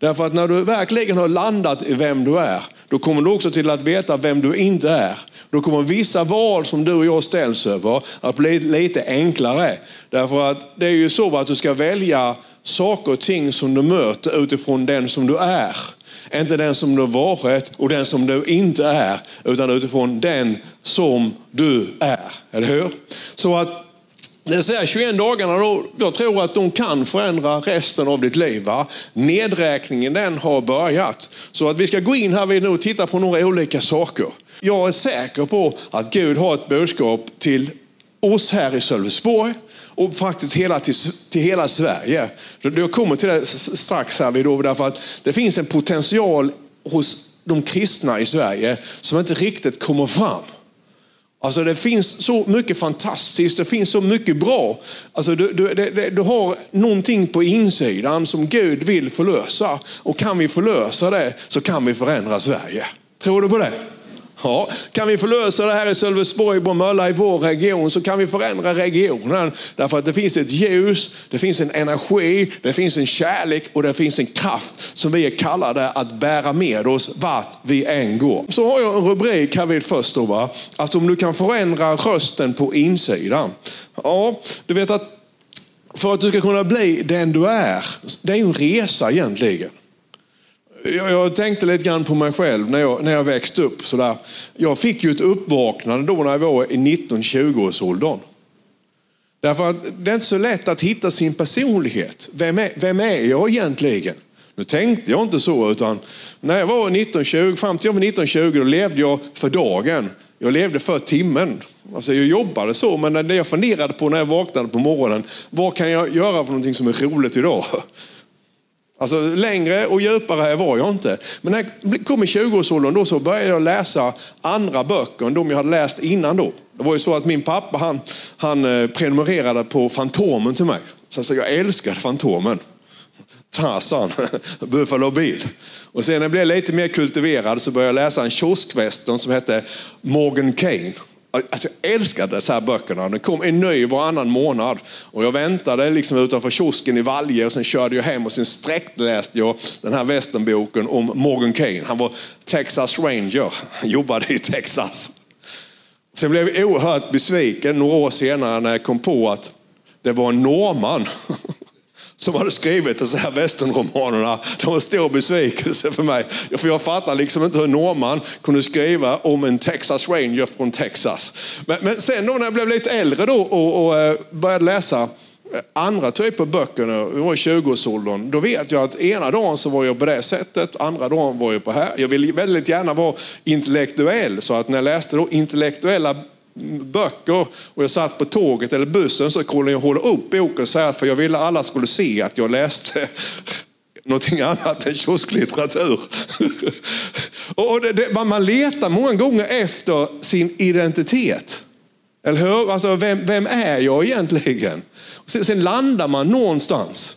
Därför att när du verkligen har landat i vem du är, då kommer du också till att veta vem du inte är. Då kommer vissa val som du och jag ställs över att bli lite enklare. Därför att det är ju så att du ska välja saker och ting som du möter utifrån den som du är. Inte den som du har varit och den som du inte är, utan utifrån den som du är. Eller hur? Så att de 21 dagarna, då, jag tror att de kan förändra resten av ditt liv. Va? Nedräkningen den har börjat. Så att vi ska gå in här vid nu och titta på några olika saker. Jag är säker på att Gud har ett budskap till oss här i Sölvesborg och faktiskt hela till, till hela Sverige. Jag kommer till det strax här vid då, därför att det finns en potential hos de kristna i Sverige som inte riktigt kommer fram. Alltså det finns så mycket fantastiskt, det finns så mycket bra. Alltså du, du, du, du har någonting på insidan som Gud vill förlösa. Och kan vi förlösa det så kan vi förändra Sverige. Tror du på det? Ja, kan vi förlösa det här i Sölvesborg, Bromölla, i vår region så kan vi förändra regionen. Därför att det finns ett ljus, det finns en energi, det finns en kärlek och det finns en kraft som vi är kallade att bära med oss vart vi än går. Så har jag en rubrik här vid först då, va? att om du kan förändra rösten på insidan. Ja, du vet att för att du ska kunna bli den du är, det är en resa egentligen. Jag, jag, tänkte lite grann på mig själv när jag, när jag växte upp. Sådär. Jag fick ju ett uppvaknande då när jag var i 19-20-årsåldern. Därför att det är inte så lätt att hitta sin personlighet. Vem är, vem är jag egentligen? Nu tänkte jag inte så, utan när jag var 19-20, fram till jag var 19-20, då levde jag för dagen. Jag levde för timmen. Alltså jag jobbade så, men det jag funderade på när jag vaknade på morgonen, vad kan jag göra för någonting som är roligt idag? Alltså längre och djupare var jag inte. Men när jag kom i 20-årsåldern då så började jag läsa andra böcker än de jag hade läst innan då. Det var ju så att min pappa han, han eh, prenumererade på Fantomen till mig. Så jag älskade Fantomen. Tarzan, Buffalo Bill. Och sen när jag blev lite mer kultiverad så började jag läsa en kioskvästern som hette Morgan Kane. Alltså jag älskade dessa här böckerna. Det kom en ny varannan månad. Och jag väntade liksom utanför kiosken i Valje och sen körde jag hem och sen sträckläste jag den här västernboken om Morgan Kane. Han var Texas Ranger, han jobbade i Texas. Sen blev jag oerhört besviken några år senare när jag kom på att det var en norrman som hade skrivit de här västernromanerna. Det var en stor besvikelse för mig. För jag fattar liksom inte hur norrman kunde skriva om en Texas Ranger från Texas. Men, men sen då när jag blev lite äldre då och, och eh, började läsa eh, andra typer av böcker, jag var i 20-årsåldern, då vet jag att ena dagen så var jag på det sättet, andra dagen var jag på här. Jag ville väldigt gärna vara intellektuell, så att när jag läste då intellektuella böcker och jag satt på tåget eller bussen så kunde jag hålla upp boken så här för jag ville alla skulle se att jag läste någonting annat än kiosklitteratur. och det, det, man letar många gånger efter sin identitet. Eller hur? Alltså, vem, vem är jag egentligen? Sen, sen landar man någonstans.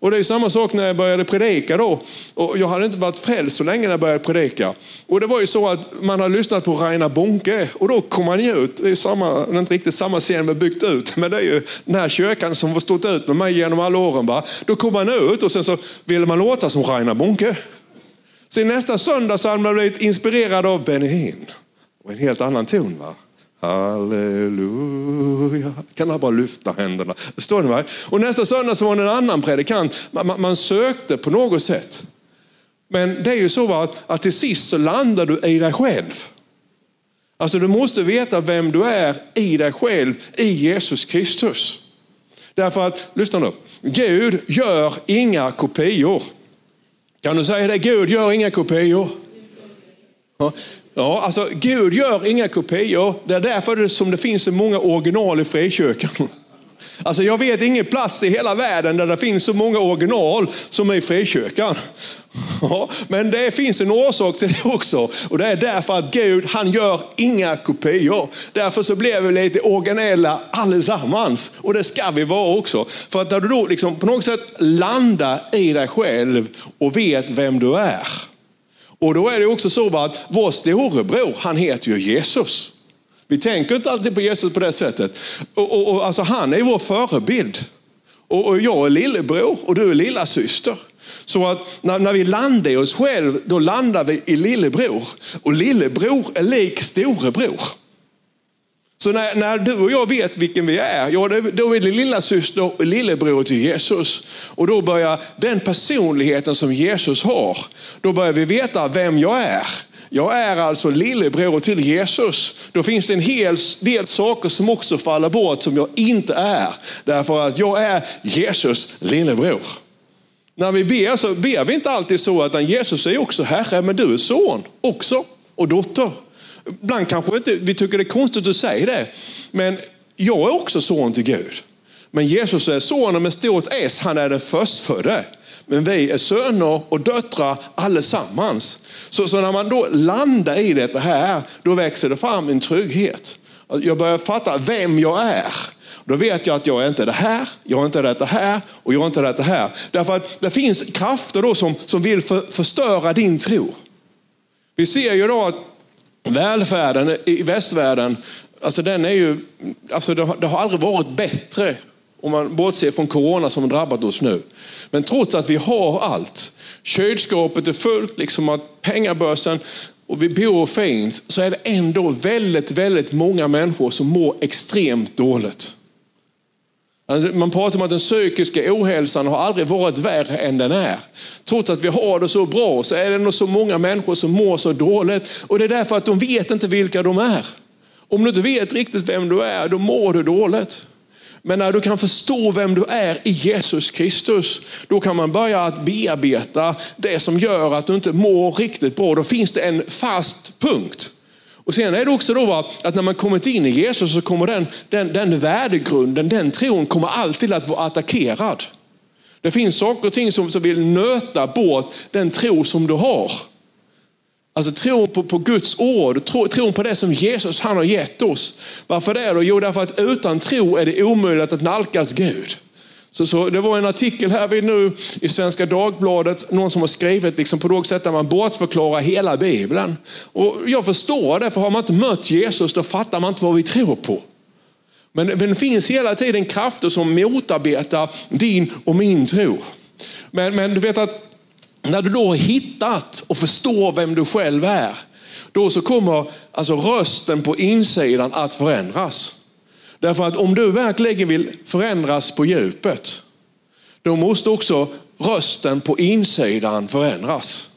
Och det är samma sak när jag började predika då. Och jag hade inte varit frälst så länge när jag började predika. Och det var ju så att man hade lyssnat på Raina Bonke och då kom man ju ut. Det är, samma, det är inte riktigt samma scen vi byggt ut, men det är ju den här kyrkan som har stått ut med mig genom alla åren. Va? Då kom man ut och sen så ville man låta som Raina Bonke. Sen nästa söndag så hade man blivit inspirerad av Benny Hinn. Och en helt annan ton. va? Halleluja. Kan han bara lyfta händerna? Står ni va? Och nästa söndag så var det en annan predikant. Man, man, man, sökte på något sätt. Men det är ju så att, att till sist så landar du i dig själv. Alltså du måste veta vem du är i dig själv, i Jesus Kristus. Därför att, lyssna nu. Gud gör inga kopior. Kan du säga det? Gud gör inga kopior. Ja. Ja, alltså Gud gör inga kopior. Det är därför som det finns så många original i frikyrkan. Alltså jag vet ingen plats i hela världen där det finns så många original som i frikyrkan. Ja, men det finns en orsak till det också. Och det är därför att Gud, han gör inga kopior. Därför så blir vi lite originella allesammans. Och det ska vi vara också. För att när du då liksom på något sätt landar i dig själv och vet vem du är. Och då är det också så att vår storebror, han heter ju Jesus. Vi tänker inte alltid på Jesus på det sättet. Och, och, och alltså han är vår förebild. Och, och jag är lillebror och du är lilla syster. Så att när, när vi landar i oss själva, då landar vi i lillebror. Och lillebror är lik storebror. Så när, när, du och jag vet vilken vi är, ja, då är det lilla syster och lillebror till Jesus. Och då börjar den personligheten som Jesus har, då börjar vi veta vem jag är. Jag är alltså lillebror till Jesus. Då finns det en hel del saker som också faller bort som jag inte är. Därför att jag är Jesus lillebror. När vi ber så ber vi inte alltid så att Jesus är också Herre, men du är son också och dotter. Ibland kanske inte, vi tycker det är konstigt att säga det, men jag är också son till Gud. Men Jesus är sonen med stort S, han är den förstfödde. Men vi är söner och döttrar allesammans. Så, så när man då landar i detta här, då växer det fram en trygghet. Jag börjar fatta vem jag är. Då vet jag att jag är inte det här, jag är inte det här och jag är inte det här. Därför att det finns krafter då som, som vill för, förstöra din tro. Vi ser ju då att välfärden i västvärlden, alltså den är ju, alltså det, har, det har aldrig varit bättre om man bortser från corona som har drabbat oss nu. Men trots att vi har allt, kylskåpet är fullt, liksom att pengabörsen och vi bor fint, så är det ändå väldigt, väldigt många människor som mår extremt dåligt. Alltså, man pratar om att den psykiska ohälsan har aldrig varit värre än den är. Trots att vi har det så bra så är det ändå så många människor som mår så dåligt. Och det är därför att de vet inte vilka de är. Om du inte vet riktigt vem du är, då mår du dåligt. Men när du kan förstå vem du är i Jesus Kristus, då kan man börja att bearbeta det som gör att du inte mår riktigt bra. Då finns det en fast punkt. Och sen är det också då att när man kommit in i Jesus så kommer den, den, den värdegrunden, den tron kommer alltid att vara attackerad. Det finns saker och ting som, som vill nöta bort den tro som du har. Alltså tron på, på Guds ord, tro, tron på det som Jesus han har gett oss. Varför det då? Jo, därför att utan tro är det omöjligt att nalkas Gud. Så, så, det var en artikel här vid nu i Svenska Dagbladet, någon som har skrivit liksom på något sätt där man bortförklarar hela Bibeln. Och jag förstår det, för har man inte mött Jesus då fattar man inte vad vi tror på. Men, men det finns hela tiden krafter som motarbetar din och min tro. Men, men du vet att när du då har hittat och förstår vem du själv är, då så kommer alltså rösten på insidan att förändras. Därför att om du verkligen vill förändras på djupet, då måste också rösten på insidan förändras.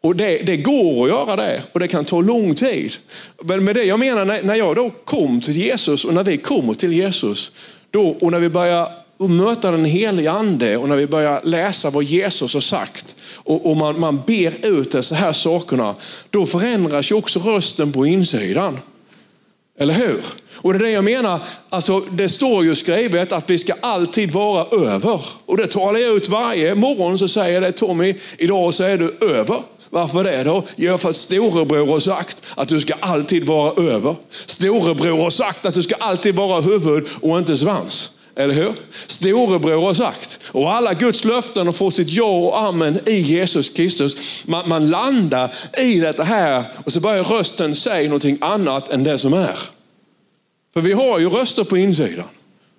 Och det, det, går att göra det och det kan ta lång tid. Men med det jag menar, när jag då kom till Jesus och när vi kommer till Jesus då, och när vi börjar möta den helige ande och när vi börjar läsa vad Jesus har sagt och, och man, man ber ut dessa här sakerna, då förändras ju också rösten på insidan. Eller hur? Och det är det jag menar, alltså, det står ju skrivet att vi ska alltid vara över. Och det talar jag ut varje morgon så säger jag det Tommy, idag så är du över. Varför det då? Jo, för att storebror har sagt att du ska alltid vara över. Storebror har sagt att du ska alltid vara huvud och inte svans. Eller hur? Storebror har sagt. Och alla Guds löften har fått sitt ja och amen i Jesus Kristus. Man, man landar i detta här och så börjar rösten säga någonting annat än det som är. För vi har ju röster på insidan.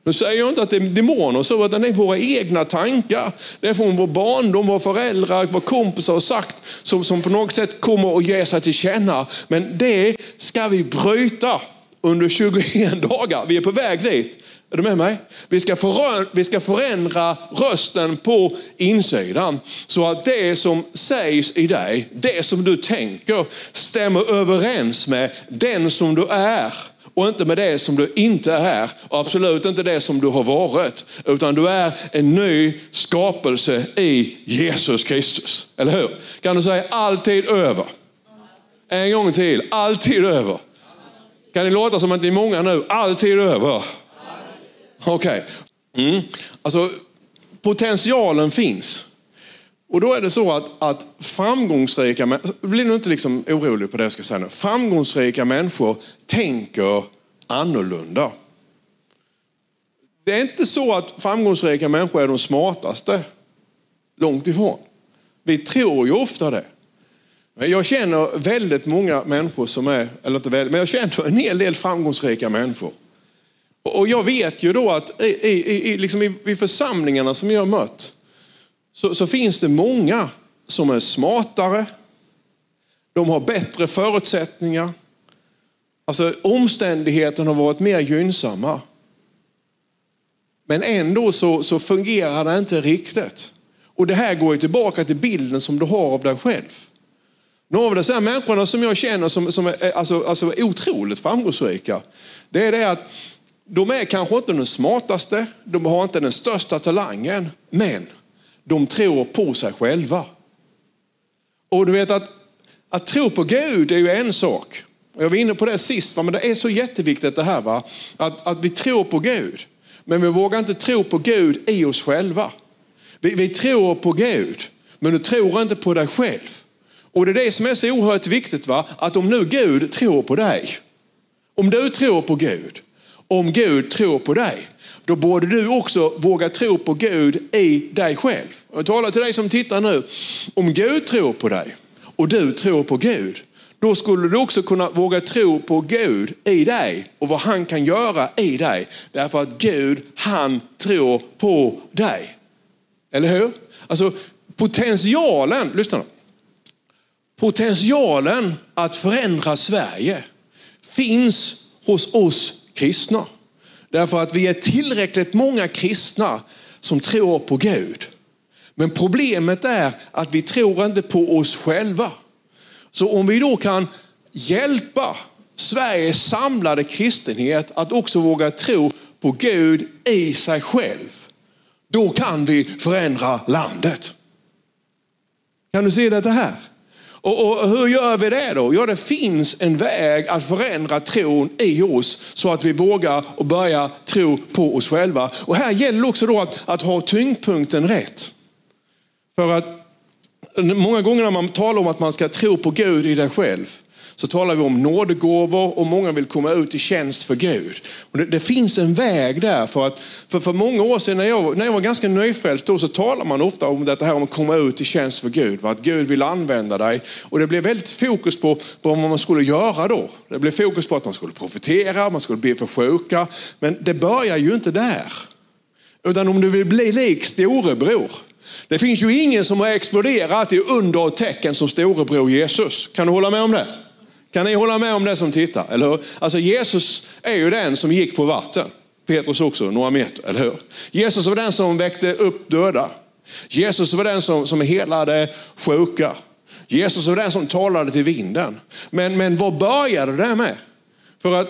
Nu säger jag inte att det är demoner så, utan det är våra egna tankar. Det är från vår barndom, våra föräldrar, våra kompisar har sagt som, som på något sätt kommer att ge sig till känna. Men det ska vi bryta under 21 dagar. Vi är på väg dit. Är du med mig? Vi ska, förändra, vi ska förändra rösten på insidan så att det som sägs i dig, det som du tänker stämmer överens med den som du är och inte med det som du inte är. Och absolut inte det som du har varit. Utan du är en ny skapelse i Jesus Kristus. Eller hur? Kan du säga alltid över? En gång till, alltid över. Kan det låta som att ni är många nu? Alltid över. Okej. Okay. Mm. Alltså, potentialen finns. Och då är det så att, att framgångsrika människor, alltså, bli nu inte liksom orolig på det jag ska säga nu. Framgångsrika människor tänker annorlunda. Det är inte så att framgångsrika människor är de smartaste. Långt ifrån. Vi tror ju ofta det. Jag känner väldigt många människor som är, eller inte väldigt, men jag känner en hel del framgångsrika människor. Och jag vet ju då att i, i, i, liksom i, i församlingarna som jag har mött, så, så finns det många som är smartare, de har bättre förutsättningar. Alltså omständigheterna har varit mer gynnsamma. Men ändå så, så fungerar det inte riktigt. Och det här går ju tillbaka till bilden som du har av dig själv. Några av de människorna som jag känner som, som är alltså, alltså otroligt framgångsrika, det är det att de är kanske inte de smartaste, de har inte den största talangen, men de tror på sig själva. Och du vet att, att tro på Gud är ju en sak. Jag var inne på det sist, men det är så jätteviktigt det här va? Att, att vi tror på Gud. Men vi vågar inte tro på Gud i oss själva. Vi, vi tror på Gud, men du tror inte på dig själv. Och det är det som är så oerhört viktigt, va? att om nu Gud tror på dig, om du tror på Gud, om Gud tror på dig, då borde du också våga tro på Gud i dig själv. Jag talar till dig som tittar nu. Om Gud tror på dig och du tror på Gud, då skulle du också kunna våga tro på Gud i dig och vad han kan göra i dig. Därför att Gud, han tror på dig. Eller hur? Alltså potentialen, lyssna nu. Potentialen att förändra Sverige finns hos oss kristna. Därför att vi är tillräckligt många kristna som tror på Gud. Men problemet är att vi tror inte på oss själva. Så om vi då kan hjälpa Sveriges samlade kristenhet att också våga tro på Gud i sig själv, då kan vi förändra landet. Kan du se detta här? Och, och, hur gör vi det då? Ja, det finns en väg att förändra tron i oss så att vi vågar och börja tro på oss själva. Och här gäller det också då att, att ha tyngdpunkten rätt. För att många gånger när man talar om att man ska tro på Gud i dig själv, så talar vi om nådegåvor och många vill komma ut i tjänst för Gud. Och det, det, finns en väg där. För, att, för, för många år sedan när jag, när jag var ganska nyfrälst då, så talar man ofta om det här om att komma ut i tjänst för Gud. Att Gud vill använda dig. Och det blev väldigt fokus på, på vad man skulle göra då. Det blev fokus på att man skulle profetera, man skulle be för sjuka. Men det börjar ju inte där. Utan om du vill bli lik storebror, det finns ju ingen som har exploderat i under och tecken som storebror Jesus. Kan du hålla med om det? Kan ni hålla med om det som tittar? Eller hur? Alltså Jesus är ju den som gick på vatten. Petrus också, några meter, eller hur? Jesus var den som väckte upp döda. Jesus var den som, som helade sjuka. Jesus var den som talade till vinden. Men, men vad började det med? För att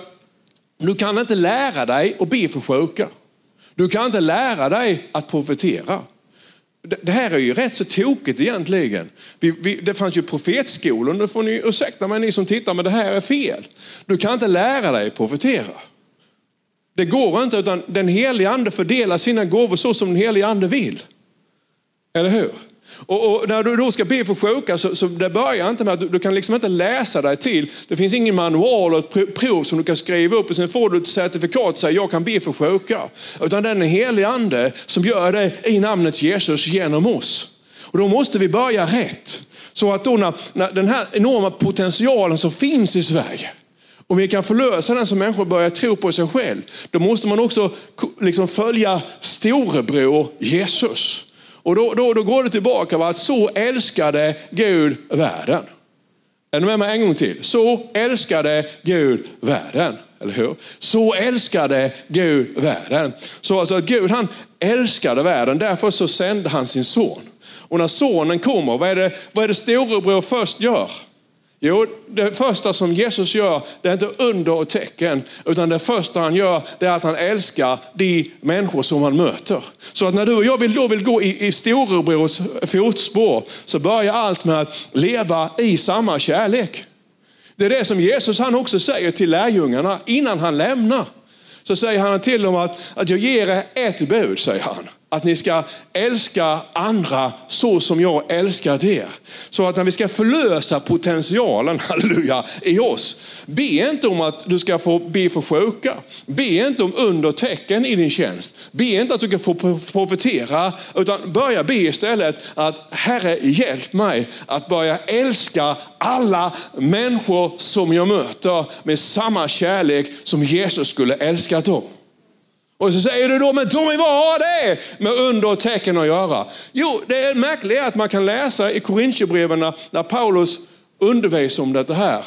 du kan inte lära dig att be för sjuka. Du kan inte lära dig att profetera. Det här är ju rätt så tokigt egentligen. Vi, vi, det fanns ju profetskolor, nu får ni ursäkta mig ni som tittar, men det här är fel. Du kan inte lära dig profetera. Det går inte, utan den helige ande fördelar sina gåvor så som den helige ande vill. Eller hur? Och, och, när du då ska be för sjuka så, så det börjar inte med att du, du, kan liksom inte läsa dig till. Det finns ingen manual och ett prov som du kan skriva upp och sen får du ett certifikat och säger jag kan be för sjuka. Utan det är den helige ande som gör det i namnet Jesus genom oss. Och då måste vi börja rätt. Så att då när, när den här enorma potentialen som finns i Sverige, om vi kan förlösa den så människor börjar tro på sig själv, då måste man också liksom följa storebror Jesus. Och då, då, då går det tillbaka att så älskade Gud världen. Är ni med mig en gång till? Så älskade Gud världen. Eller hur? Så älskade Gud världen. Så alltså att Gud han älskade världen, därför så sände han sin son. Och när sonen kommer, vad är det, vad är det storebror först gör? Jo, det första som Jesus gör, det är inte under och tecken, utan det första han gör, det är att han älskar de människor som han möter. Så att när du och jag vill, då vill gå i, i storebrors fotspår, så börjar allt med att leva i samma kärlek. Det är det som Jesus han också säger till lärjungarna innan han lämnar. Så säger han till dem att, att jag ger er ett bud, säger han. Att ni ska älska andra så som jag älskat er. Så att när vi ska förlösa potentialen, halleluja, i oss. Be inte om att du ska få be för sjuka. Be inte om undertecken i din tjänst. Be inte att du ska få profetera. Utan börja be istället att Herre hjälp mig att börja älska alla människor som jag möter med samma kärlek som Jesus skulle älskat dem. Och så säger du då, men Tommy vad har det med under och tecken att göra? Jo, det märkliga är att man kan läsa i Korintierbreven när Paulus undervisar om det här.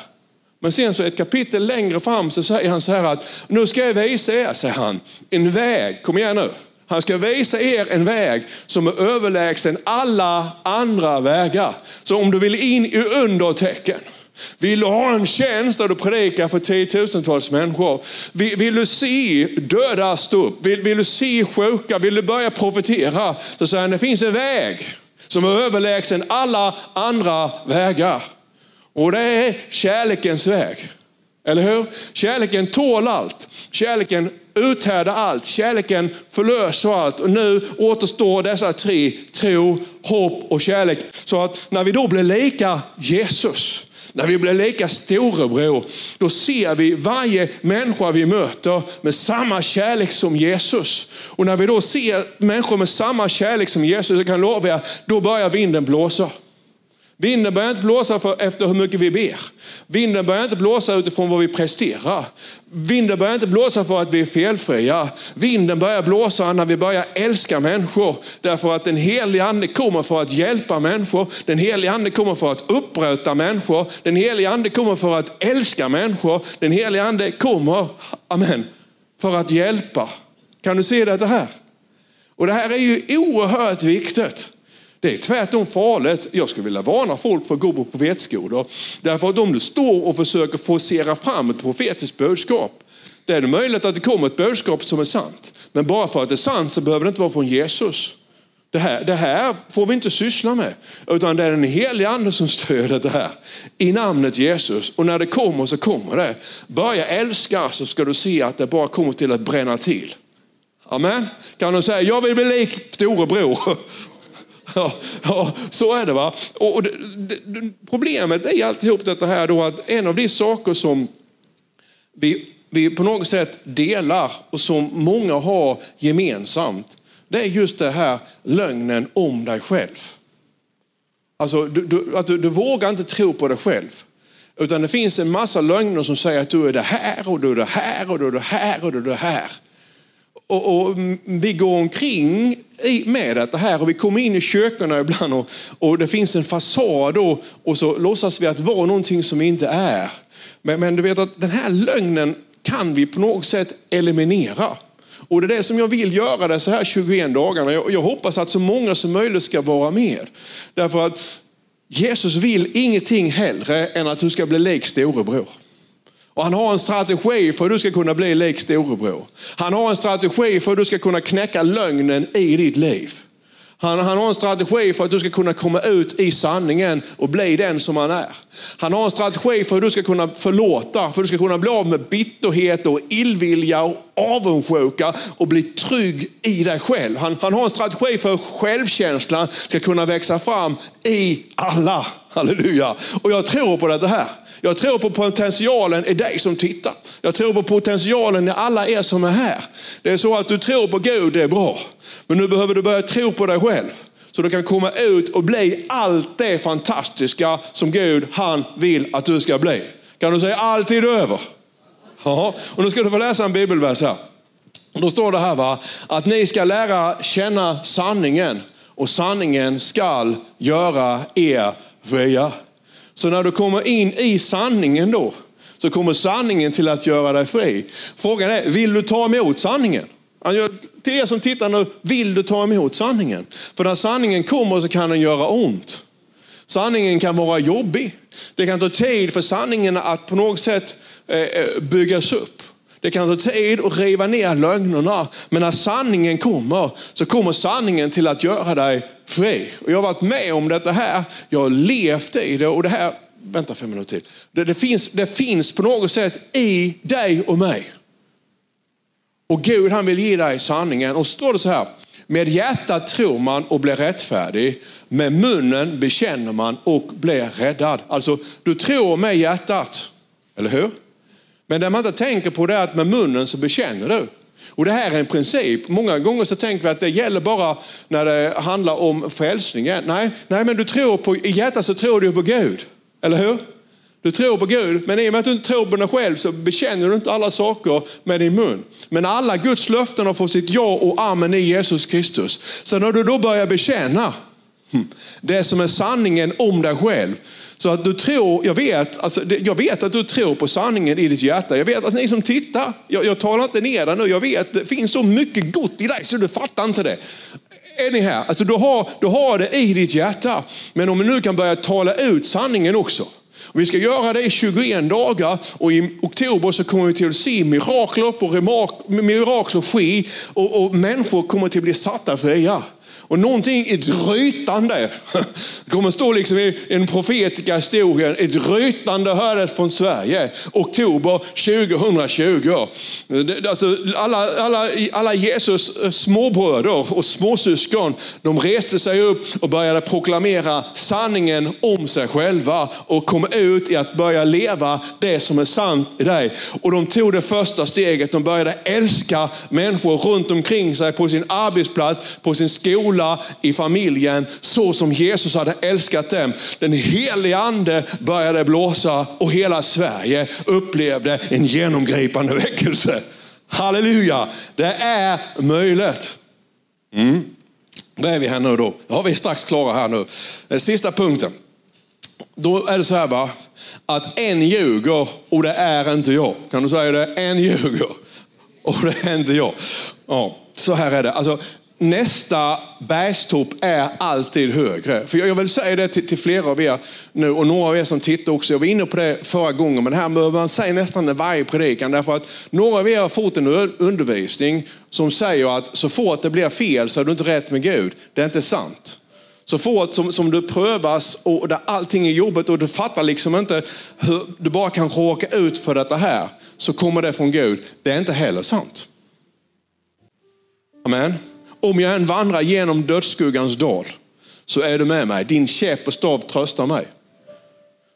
Men sen så ett kapitel längre fram så säger han så här att nu ska jag visa er, säger han, en väg. Kom igen nu. Han ska visa er en väg som är överlägsen alla andra vägar. Så om du vill in i undertecken, vill du ha en tjänst där du predikar för tiotusentals människor? Vill, vill du se döda stå upp? Vill, vill, du se sjuka? Vill du börja profetera? Så säger han, det finns en väg som är överlägsen alla andra vägar. Och det är kärlekens väg. Eller hur? Kärleken tål allt. Kärleken uthärdar allt. Kärleken förlöser allt. Och nu återstår dessa tre, tro, hopp och kärlek. Så att när vi då blir lika Jesus, när vi blir lika storebror, då ser vi varje människa vi möter med samma kärlek som Jesus. Och när vi då ser människor med samma kärlek som Jesus, så kan jag lova er, då börjar vinden blåsa. Vinden börjar inte blåsa för, efter hur mycket vi ber. Vinden börjar inte blåsa utifrån vad vi presterar. Vinden börjar inte blåsa för att vi är felfria. Vinden börjar blåsa när vi börjar älska människor. Därför att den helige ande kommer för att hjälpa människor. Den helige ande kommer för att upprätta människor. Den helige ande kommer för att älska människor. Den helige ande kommer, amen, för att hjälpa. Kan du se det här? Och det här är ju oerhört viktigt. Det är tvärtom farligt. Jag skulle vilja varna folk för att gå på profetskolor. Därför att om du står och försöker forcera fram ett profetiskt budskap, det är det möjligt att det kommer ett budskap som är sant. Men bara för att det är sant så behöver det inte vara från Jesus. Det här, det här får vi inte syssla med. Utan det är den heliga ande som stöder det här. I namnet Jesus. Och när det kommer så kommer det. Börja älska så ska du se att det bara kommer till att bränna till. Amen. Kan du säga, jag vill bli lik storebror. Ja, ja, så är det. va. Och det, det, problemet är alltihop detta här då att en av de saker som vi, vi på något sätt delar och som många har gemensamt, det är just det här lögnen om dig själv. Alltså, du, du, att du, du vågar inte tro på dig själv. Utan det finns en massa lögner som säger att du är det här och du är det här och du är det här och du är det här. Och, och, vi går omkring med det här och vi kommer in i kyrkorna ibland och, och det finns en fasad och, och så låtsas vi att vara någonting som vi inte är. Men, men du vet att den här lögnen kan vi på något sätt eliminera. Och det är det som jag vill göra det så här 21 dagarna. Jag, jag hoppas att så många som möjligt ska vara med. Därför att Jesus vill ingenting hellre än att du ska bli lik storebror. Och han har en strategi för att du ska kunna bli lik storebror. Han har en strategi för att du ska kunna knäcka lögnen i ditt liv. Han, han, har en strategi för att du ska kunna komma ut i sanningen och bli den som han är. Han har en strategi för att du ska kunna förlåta, för att du ska kunna bli av med bitterhet och illvilja och avundsjuka och bli trygg i dig själv. Han, han har en strategi för att självkänslan ska kunna växa fram i alla. Halleluja! Och jag tror på det här. Jag tror på potentialen i dig som tittar. Jag tror på potentialen i alla er som är här. Det är så att du tror på Gud, det är bra. Men nu behöver du börja tro på dig själv. Så du kan komma ut och bli allt det fantastiska som Gud, han vill att du ska bli. Kan du säga alltid över? Ja, och nu ska du få läsa en bibelvers här. Då står det här va, att ni ska lära känna sanningen och sanningen skall göra er fria. Så när du kommer in i sanningen då, så kommer sanningen till att göra dig fri. Frågan är, vill du ta emot sanningen? Till er som tittar nu, vill du ta emot sanningen? För när sanningen kommer så kan den göra ont. Sanningen kan vara jobbig. Det kan ta tid för sanningen att på något sätt eh, eh, byggas upp. Det kan ta tid att riva ner lögnerna. Men när sanningen kommer så kommer sanningen till att göra dig fri. Och jag har varit med om detta här. Jag har levt i det och det här, vänta fem minuter till. Det, det, finns, det finns på något sätt i dig och mig. Och Gud han vill ge dig sanningen. Och så står det så här. Med hjärtat tror man och blir rättfärdig. Med munnen bekänner man och blir räddad. Alltså, du tror med hjärtat. Eller hur? Men det man inte tänker på det är att med munnen så bekänner du. Och det här är en princip. Många gånger så tänker vi att det gäller bara när det handlar om frälsningen. Nej, nej men du tror på, i hjärtat så tror du på Gud. Eller hur? Du tror på Gud, men i och med att du inte tror på dig själv så bekänner du inte alla saker med din mun. Men alla Guds löften har fått sitt ja och amen i Jesus Kristus. Så när du då börjar bekänna Hmm. det som är sanningen om dig själv, så att du tror, jag vet, alltså, jag vet att du tror på sanningen i ditt hjärta. Jag vet att ni som tittar, jag, jag talar inte ner dig nu, jag vet det finns så mycket gott i dig så du fattar inte det. Är ni här? Alltså, du, har, du har det i ditt hjärta. Men om vi nu kan börja tala ut sanningen också. Vi ska göra det i 21 dagar och i oktober så kommer vi till att se mirakler på mirakler ske och, och människor kommer till att bli satta fria. Och någonting, ett rytande, det kommer stå liksom i en profetiska historien, ett rytande hördes från Sverige, oktober 2020. Alltså, alla, alla, alla Jesus småbröder och småsyskon, de reste sig upp och började proklamera sanningen om sig själva och kom ut i att börja leva det som är sant i dig. Och de tog det första steget, de började älska människor runt omkring sig på sin arbetsplats, på sin skola, skola, i familjen, så som Jesus hade älskat dem. Den heliga ande började blåsa och hela Sverige upplevde en genomgripande väckelse. Halleluja, det är möjligt. Mm. Vad är vi här nu då? Ja, vi är strax klara här nu. Eh, sista punkten. Då är det så här va, att en ljuger och det är inte jag. Kan du säga det? En ljuger och det är inte jag. Ja, så här är det. Alltså, nästa bergstopp är alltid högre. För jag vill säga det till, till, flera av er nu och några av er som tittar också. Jag var inne på det förra gången, men det här behöver man säga nästan i varje predikan. Därför att några av er har fått en undervisning som säger att så fort det blir fel så är du inte rätt med Gud. Det är inte sant. Så fort som, som du prövas och där allting är jobbigt och du fattar liksom inte hur du bara kan råka ut för detta här, så kommer det från Gud. Det är inte heller sant. Amen. Om jag än vandrar genom dödsskuggans dal så är du med mig. Din käpp och stav tröstar mig.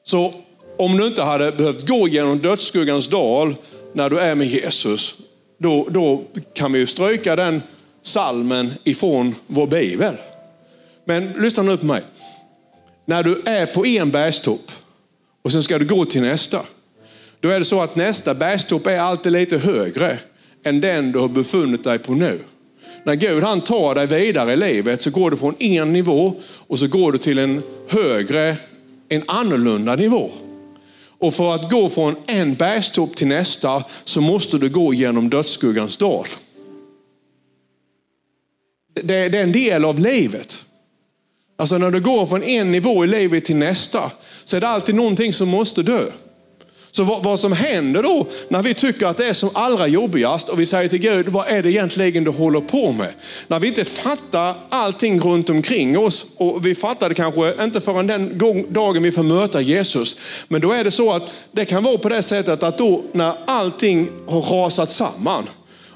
Så om du inte hade behövt gå genom dödsskuggans dal när du är med Jesus, då, då kan vi ju stryka den salmen ifrån vår bibel. Men lyssna nu på mig. När du är på en bergstopp och sen ska du gå till nästa. Då är det så att nästa bergstopp är alltid lite högre än den du har befunnit dig på nu. När Gud han tar dig vidare i livet så går du från en nivå och så går du till en högre, en annorlunda nivå. Och för att gå från en bergstopp till nästa så måste du gå genom dödsskuggans dal. Det, det är en del av livet. Alltså när du går från en nivå i livet till nästa så är det alltid någonting som måste dö. Så vad, vad, som händer då när vi tycker att det är som allra jobbigast och vi säger till Gud, vad är det egentligen du håller på med? När vi inte fattar allting runt omkring oss och vi fattar det kanske inte förrän den dagen vi får möta Jesus. Men då är det så att det kan vara på det sättet att då när allting har rasat samman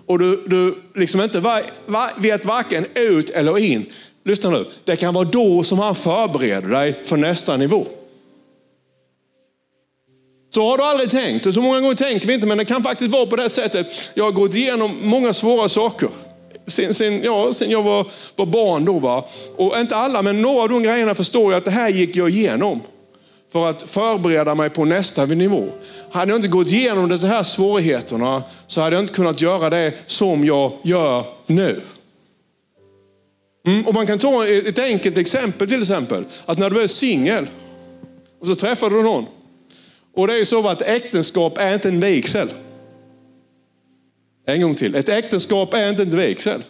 och du, du liksom inte var, var, vet varken ut eller in. Lyssna nu, det kan vara då som han förbereder dig för nästa nivå. Så har du aldrig tänkt, och så många gånger tänker vi inte, men det kan faktiskt vara på det sättet. Jag har gått igenom många svåra saker. Sen, sen, ja, sen jag var, var barn då. Va? Och inte alla, men några av de grejerna förstår jag att det här gick jag igenom. För att förbereda mig på nästa nivå. Hade jag inte gått igenom de här svårigheterna så hade jag inte kunnat göra det som jag gör nu. Mm, och man kan ta ett enkelt exempel till exempel. Att när du är singel och så träffar du någon och det är ju så att äktenskap är inte en vigsel. En gång till. Ett äktenskap är inte en vigsel.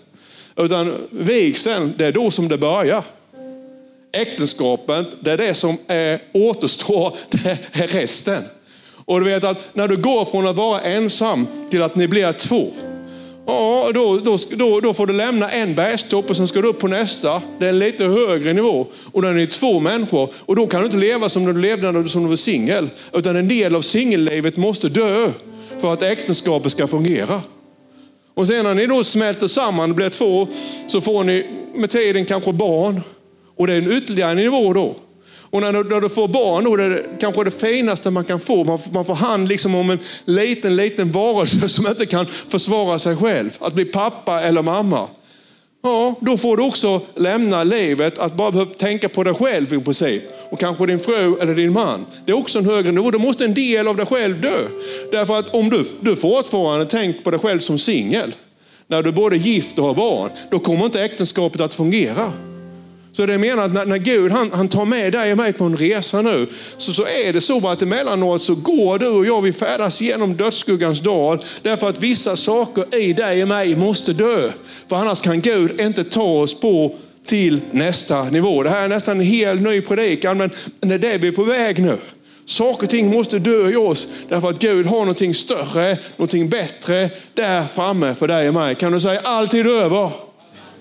Utan vigseln, det är då som det börjar. Äktenskapet, det är det som är, återstår, det är resten. Och du vet att när du går från att vara ensam till att ni blir två, Ja, då, då, då, då får du lämna en bergstopp och sen ska du upp på nästa. Det är en lite högre nivå och den är två människor. Och då kan du inte leva som du levde när du var singel. Utan en del av singellivet måste dö för att äktenskapet ska fungera. Och sen när ni då smälter samman och blir två så får ni med tiden kanske barn. Och det är en ytterligare nivå då. Och när du, när du får barn, då är det kanske det finaste man kan få. Man, man får hand liksom om en liten, liten varelse som inte kan försvara sig själv. Att bli pappa eller mamma. Ja, då får du också lämna livet att bara behöva tänka på dig själv i princip. Och kanske din fru eller din man. Det är också en högre nivå. Då måste en del av dig själv dö. Därför att om du, du fortfarande tänker på dig själv som singel, när du är både gift och har barn, då kommer inte äktenskapet att fungera. Så det menar att när, när Gud han, han tar med dig och mig på en resa nu, så, så är det så att emellanåt så går du och jag, vi färdas genom dödsskuggans dal, därför att vissa saker i dig och mig måste dö. För annars kan Gud inte ta oss på till nästa nivå. Det här är nästan en helt ny predikan, men det är det vi är på väg nu. Saker och ting måste dö i oss därför att Gud har någonting större, någonting bättre där framme för dig och mig. Kan du säga allt är över?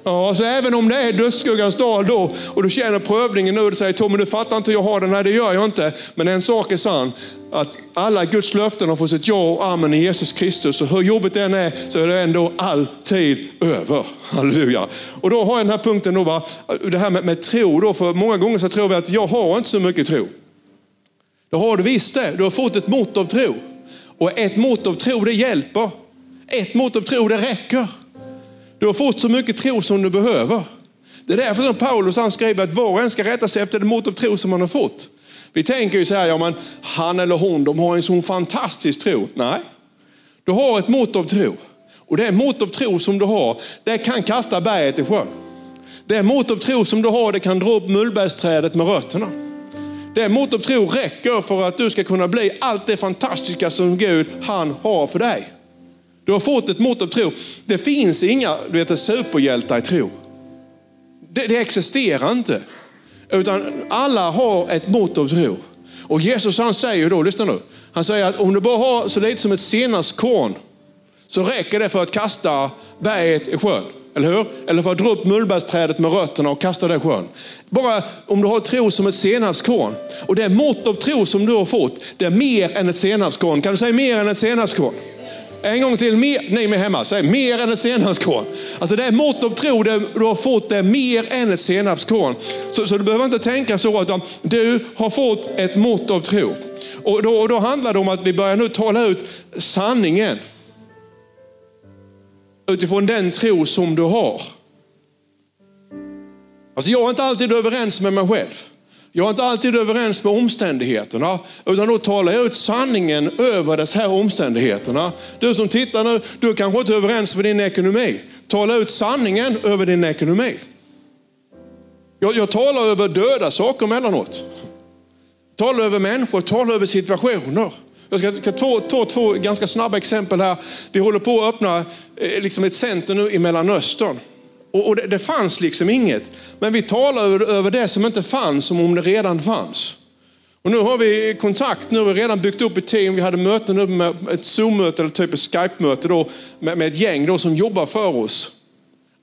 Ja, så även om det är dödsskuggans dal då och du känner prövningen nu och du säger Tommy, du fattar inte hur jag har det. Nej, det gör jag inte. Men en sak är sann, att alla Guds löften har fått sitt ja och amen i Jesus Kristus. Och hur jobbigt det än är så är det ändå alltid över. Halleluja. Och då har jag den här punkten då, va? det här med, med tro. Då, för många gånger så tror vi att jag har inte så mycket tro. Det har du visst det. Du har fått ett mått av tro. Och ett mått av tro det hjälper. Ett mått av tro det räcker. Du har fått så mycket tro som du behöver. Det är därför som Paulus han skriver att var och en ska rätta sig efter det mått av tro som man har fått. Vi tänker ju så här, ja men han eller hon, de har en sån fantastisk tro. Nej, du har ett mått av tro. Och det mått av tro som du har, det kan kasta berget i sjön. Det mått av tro som du har, det kan dra upp mullbergsträdet med rötterna. Det mått av tro räcker för att du ska kunna bli allt det fantastiska som Gud, han har för dig. Du har fått ett mått av tro. Det finns inga du vet, superhjältar i tro. Det, det existerar inte. Utan alla har ett mått av tro. Och Jesus han säger då, lyssna nu. Han säger att om du bara har så lite som ett senapskorn så räcker det för att kasta berget i sjön. Eller hur? Eller för att dra upp mullbärsträdet med rötterna och kasta det i sjön. Bara om du har tro som ett senapskorn. Och det mått av tro som du har fått, det är mer än ett senapskorn. Kan du säga mer än ett senapskorn? En gång till, mer, ni med hemma, säg mer än ett senapskorn. Alltså det är mått av tro det du har fått, det är mer än ett senapskorn. Så, så du behöver inte tänka så, utan du har fått ett mått av tro. Och då, och då handlar det om att vi börjar nu tala ut sanningen. Utifrån den tro som du har. Alltså jag är inte alltid överens med mig själv. Jag är inte alltid överens med omständigheterna, utan då talar jag ut sanningen över dessa här omständigheterna. Du som tittar nu, du kanske inte är överens med din ekonomi. Tala ut sanningen över din ekonomi. Jag, jag talar över döda saker emellanåt. Talar över människor, talar över situationer. Jag ska ta, ta två ganska snabba exempel här. Vi håller på att öppna eh, liksom ett center nu i Mellanöstern. Och, och det, det, fanns liksom inget. Men vi talar över, över det som inte fanns som om det redan fanns. Och nu har vi kontakt, nu har vi redan byggt upp ett team. Vi hade möten nu med ett Zoom-möte eller typ ett Skype-möte då, med, med ett gäng då som jobbar för oss.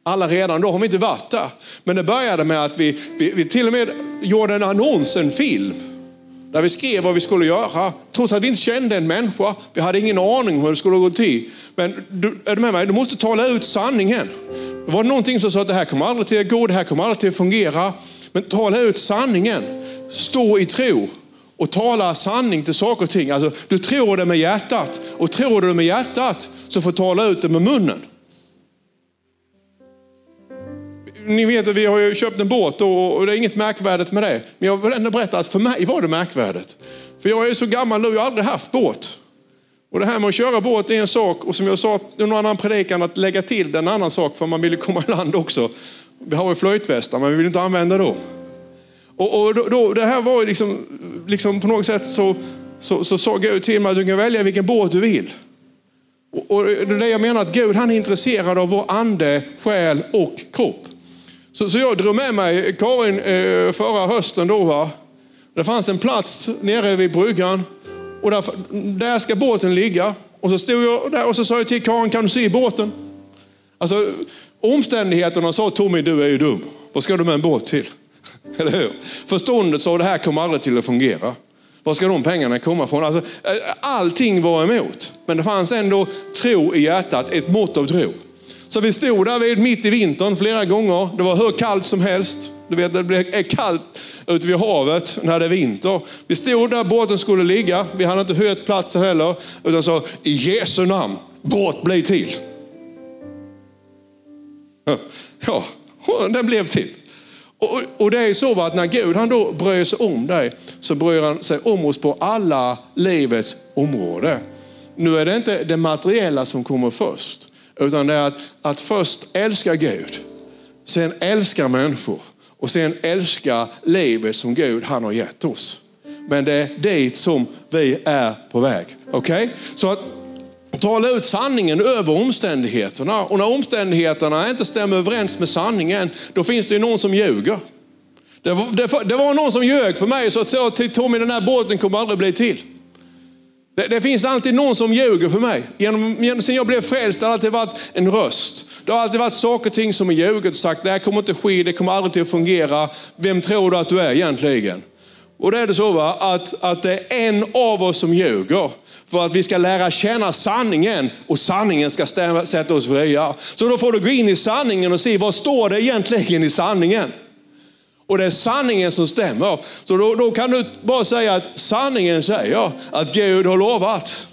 Alla redan, då har vi inte varit där. Men det började med att vi, vi, vi till och med gjorde en annons, en film. Där vi skrev vad vi skulle göra. Trots att vi inte kände en människa. Vi hade ingen aning om hur det skulle gå till. Men du, är du med mig? Du måste tala ut sanningen. Det var någonting som sa att det här kommer aldrig till att gå, det här kommer aldrig till att fungera. Men tala ut sanningen. Stå i tro och tala sanning till saker och ting. Alltså, du tror det med hjärtat och tror du det med hjärtat så får du tala ut det med munnen. Ni vet att vi har ju köpt en båt och det är inget märkvärdigt med det. Men jag vill ändå berätta att för mig var det märkvärdigt. För jag är så gammal nu, jag har aldrig haft båt. Och det här med att köra båt är en sak och som jag sa i någon annan predikan att lägga till det är en annan sak för man vill ju komma i land också. Vi har ju flöjtvästar men vi vill inte använda dem. Och, och då, då, det här var ju liksom, liksom på något sätt så, så, så sa Gud till mig att du kan välja vilken båt du vill. Och, och det är det jag menar att Gud han är intresserad av vår ande, själ och kropp. Så, så jag drog med mig Karin eh, förra hösten då. Va? Det fanns en plats nere vid bryggan och där, där ska båten ligga. Och så stod jag där och så sa jag till Karin, kan du se båten? Alltså omständigheterna sa Tommy, du är ju dum. Vad ska du med en båt till? Eller hur? Förståndet sa, det här kommer aldrig till att fungera. Var ska de pengarna komma ifrån? Alltså, eh, allting var emot. Men det fanns ändå tro i hjärtat, ett mått av tro. Så vi stod där vid, mitt i vintern flera gånger. Det var hur kallt som helst. Du vet, det är kallt ute vid havet när det är vinter. Vi stod där båten skulle ligga. Vi hade inte hört platsen heller. Utan sa, i Jesu namn, båt bli till. Ja, den blev till. Och, och det är så att när Gud han då bryr sig om dig, så bryr han sig om oss på alla livets områden. Nu är det inte det materiella som kommer först, utan det är att, att först älska Gud, sen älska människor och sen älska livet som Gud han har gett oss. Men det är dit som vi är på väg. Okej? Okay? Så att tala ut sanningen över omständigheterna. Och när omständigheterna inte stämmer överens med sanningen, då finns det någon som ljuger. Det var, det, det var någon som ljög för mig, så sa till Tommy, den här båten kommer aldrig bli till. Det, det, finns alltid någon som ljuger för mig. Genom, sen jag blev frälst har det alltid varit en röst. Det har alltid varit saker och ting som har ljugit och sagt, det här kommer inte ske, det kommer aldrig till att fungera. Vem tror du att du är egentligen? Och det är det så va, att, att det är en av oss som ljuger för att vi ska lära känna sanningen och sanningen ska stämma, sätta oss fria. Så då får du gå in i sanningen och se vad står det egentligen i sanningen. Och det är sanningen som stämmer. Så då, då kan du bara säga att sanningen säger att Gud har lovat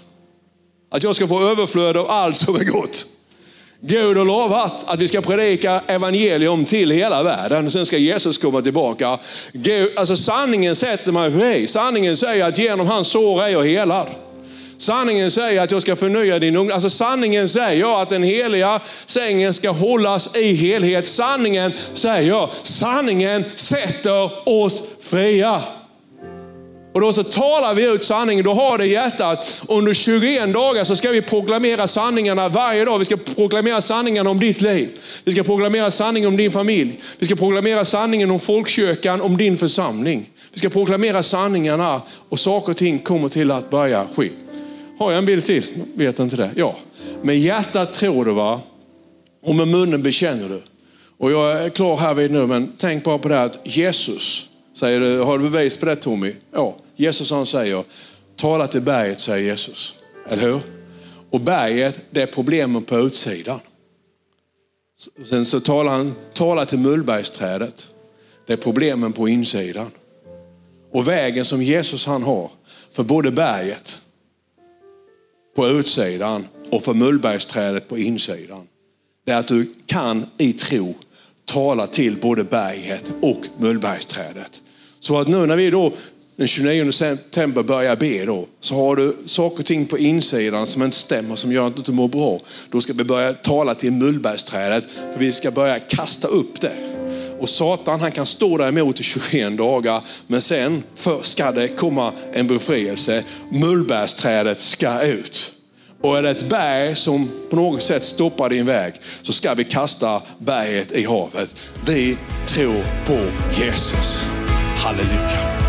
att jag ska få överflöd av allt som är gott. Gud har lovat att vi ska predika evangelium till hela världen. Sen ska Jesus komma tillbaka. Gud, alltså sanningen sätter mig fri. Sanningen säger att genom hans sår är jag helad. Sanningen säger att jag ska förnya din ungdom. Alltså sanningen säger att den heliga sängen ska hållas i helhet. Sanningen säger, sanningen sätter oss fria. Och då så talar vi ut sanningen, då har det i hjärtat. Under 21 dagar så ska vi proklamera sanningarna varje dag. Vi ska proklamera sanningarna om ditt liv. Vi ska proklamera sanningen om din familj. Vi ska proklamera sanningen om folkkyrkan, om din församling. Vi ska proklamera sanningarna och saker och ting kommer till att börja ske. Har jag en bild till? Vet inte det? Ja. Med hjärtat tror du va? Och med munnen bekänner du. Och jag är klar här vid nu, men tänk bara på det här att Jesus, säger du, har du bevis på det Tommy? Ja, Jesus han säger, tala till berget säger Jesus. Eller hur? Och berget, det är problemen på utsidan. Sen så talar han, tala till mullbergsträdet. Det är problemen på insidan. Och vägen som Jesus han har för både berget på utsidan och för mullbergsträdet på insidan. Det är att du kan i tro tala till både berget och mullbergsträdet. Så att nu när vi då den 29 september börjar be då, så har du saker och ting på insidan som inte stämmer, som gör att du inte mår bra. Då ska vi börja tala till mullbergsträdet, för vi ska börja kasta upp det. Och Satan han kan stå där emot i 21 dagar, men sen ska det komma en befrielse. Mullbärsträdet ska ut. Och är det ett berg som på något sätt stoppar din väg, så ska vi kasta berget i havet. Vi tror på Jesus. Halleluja.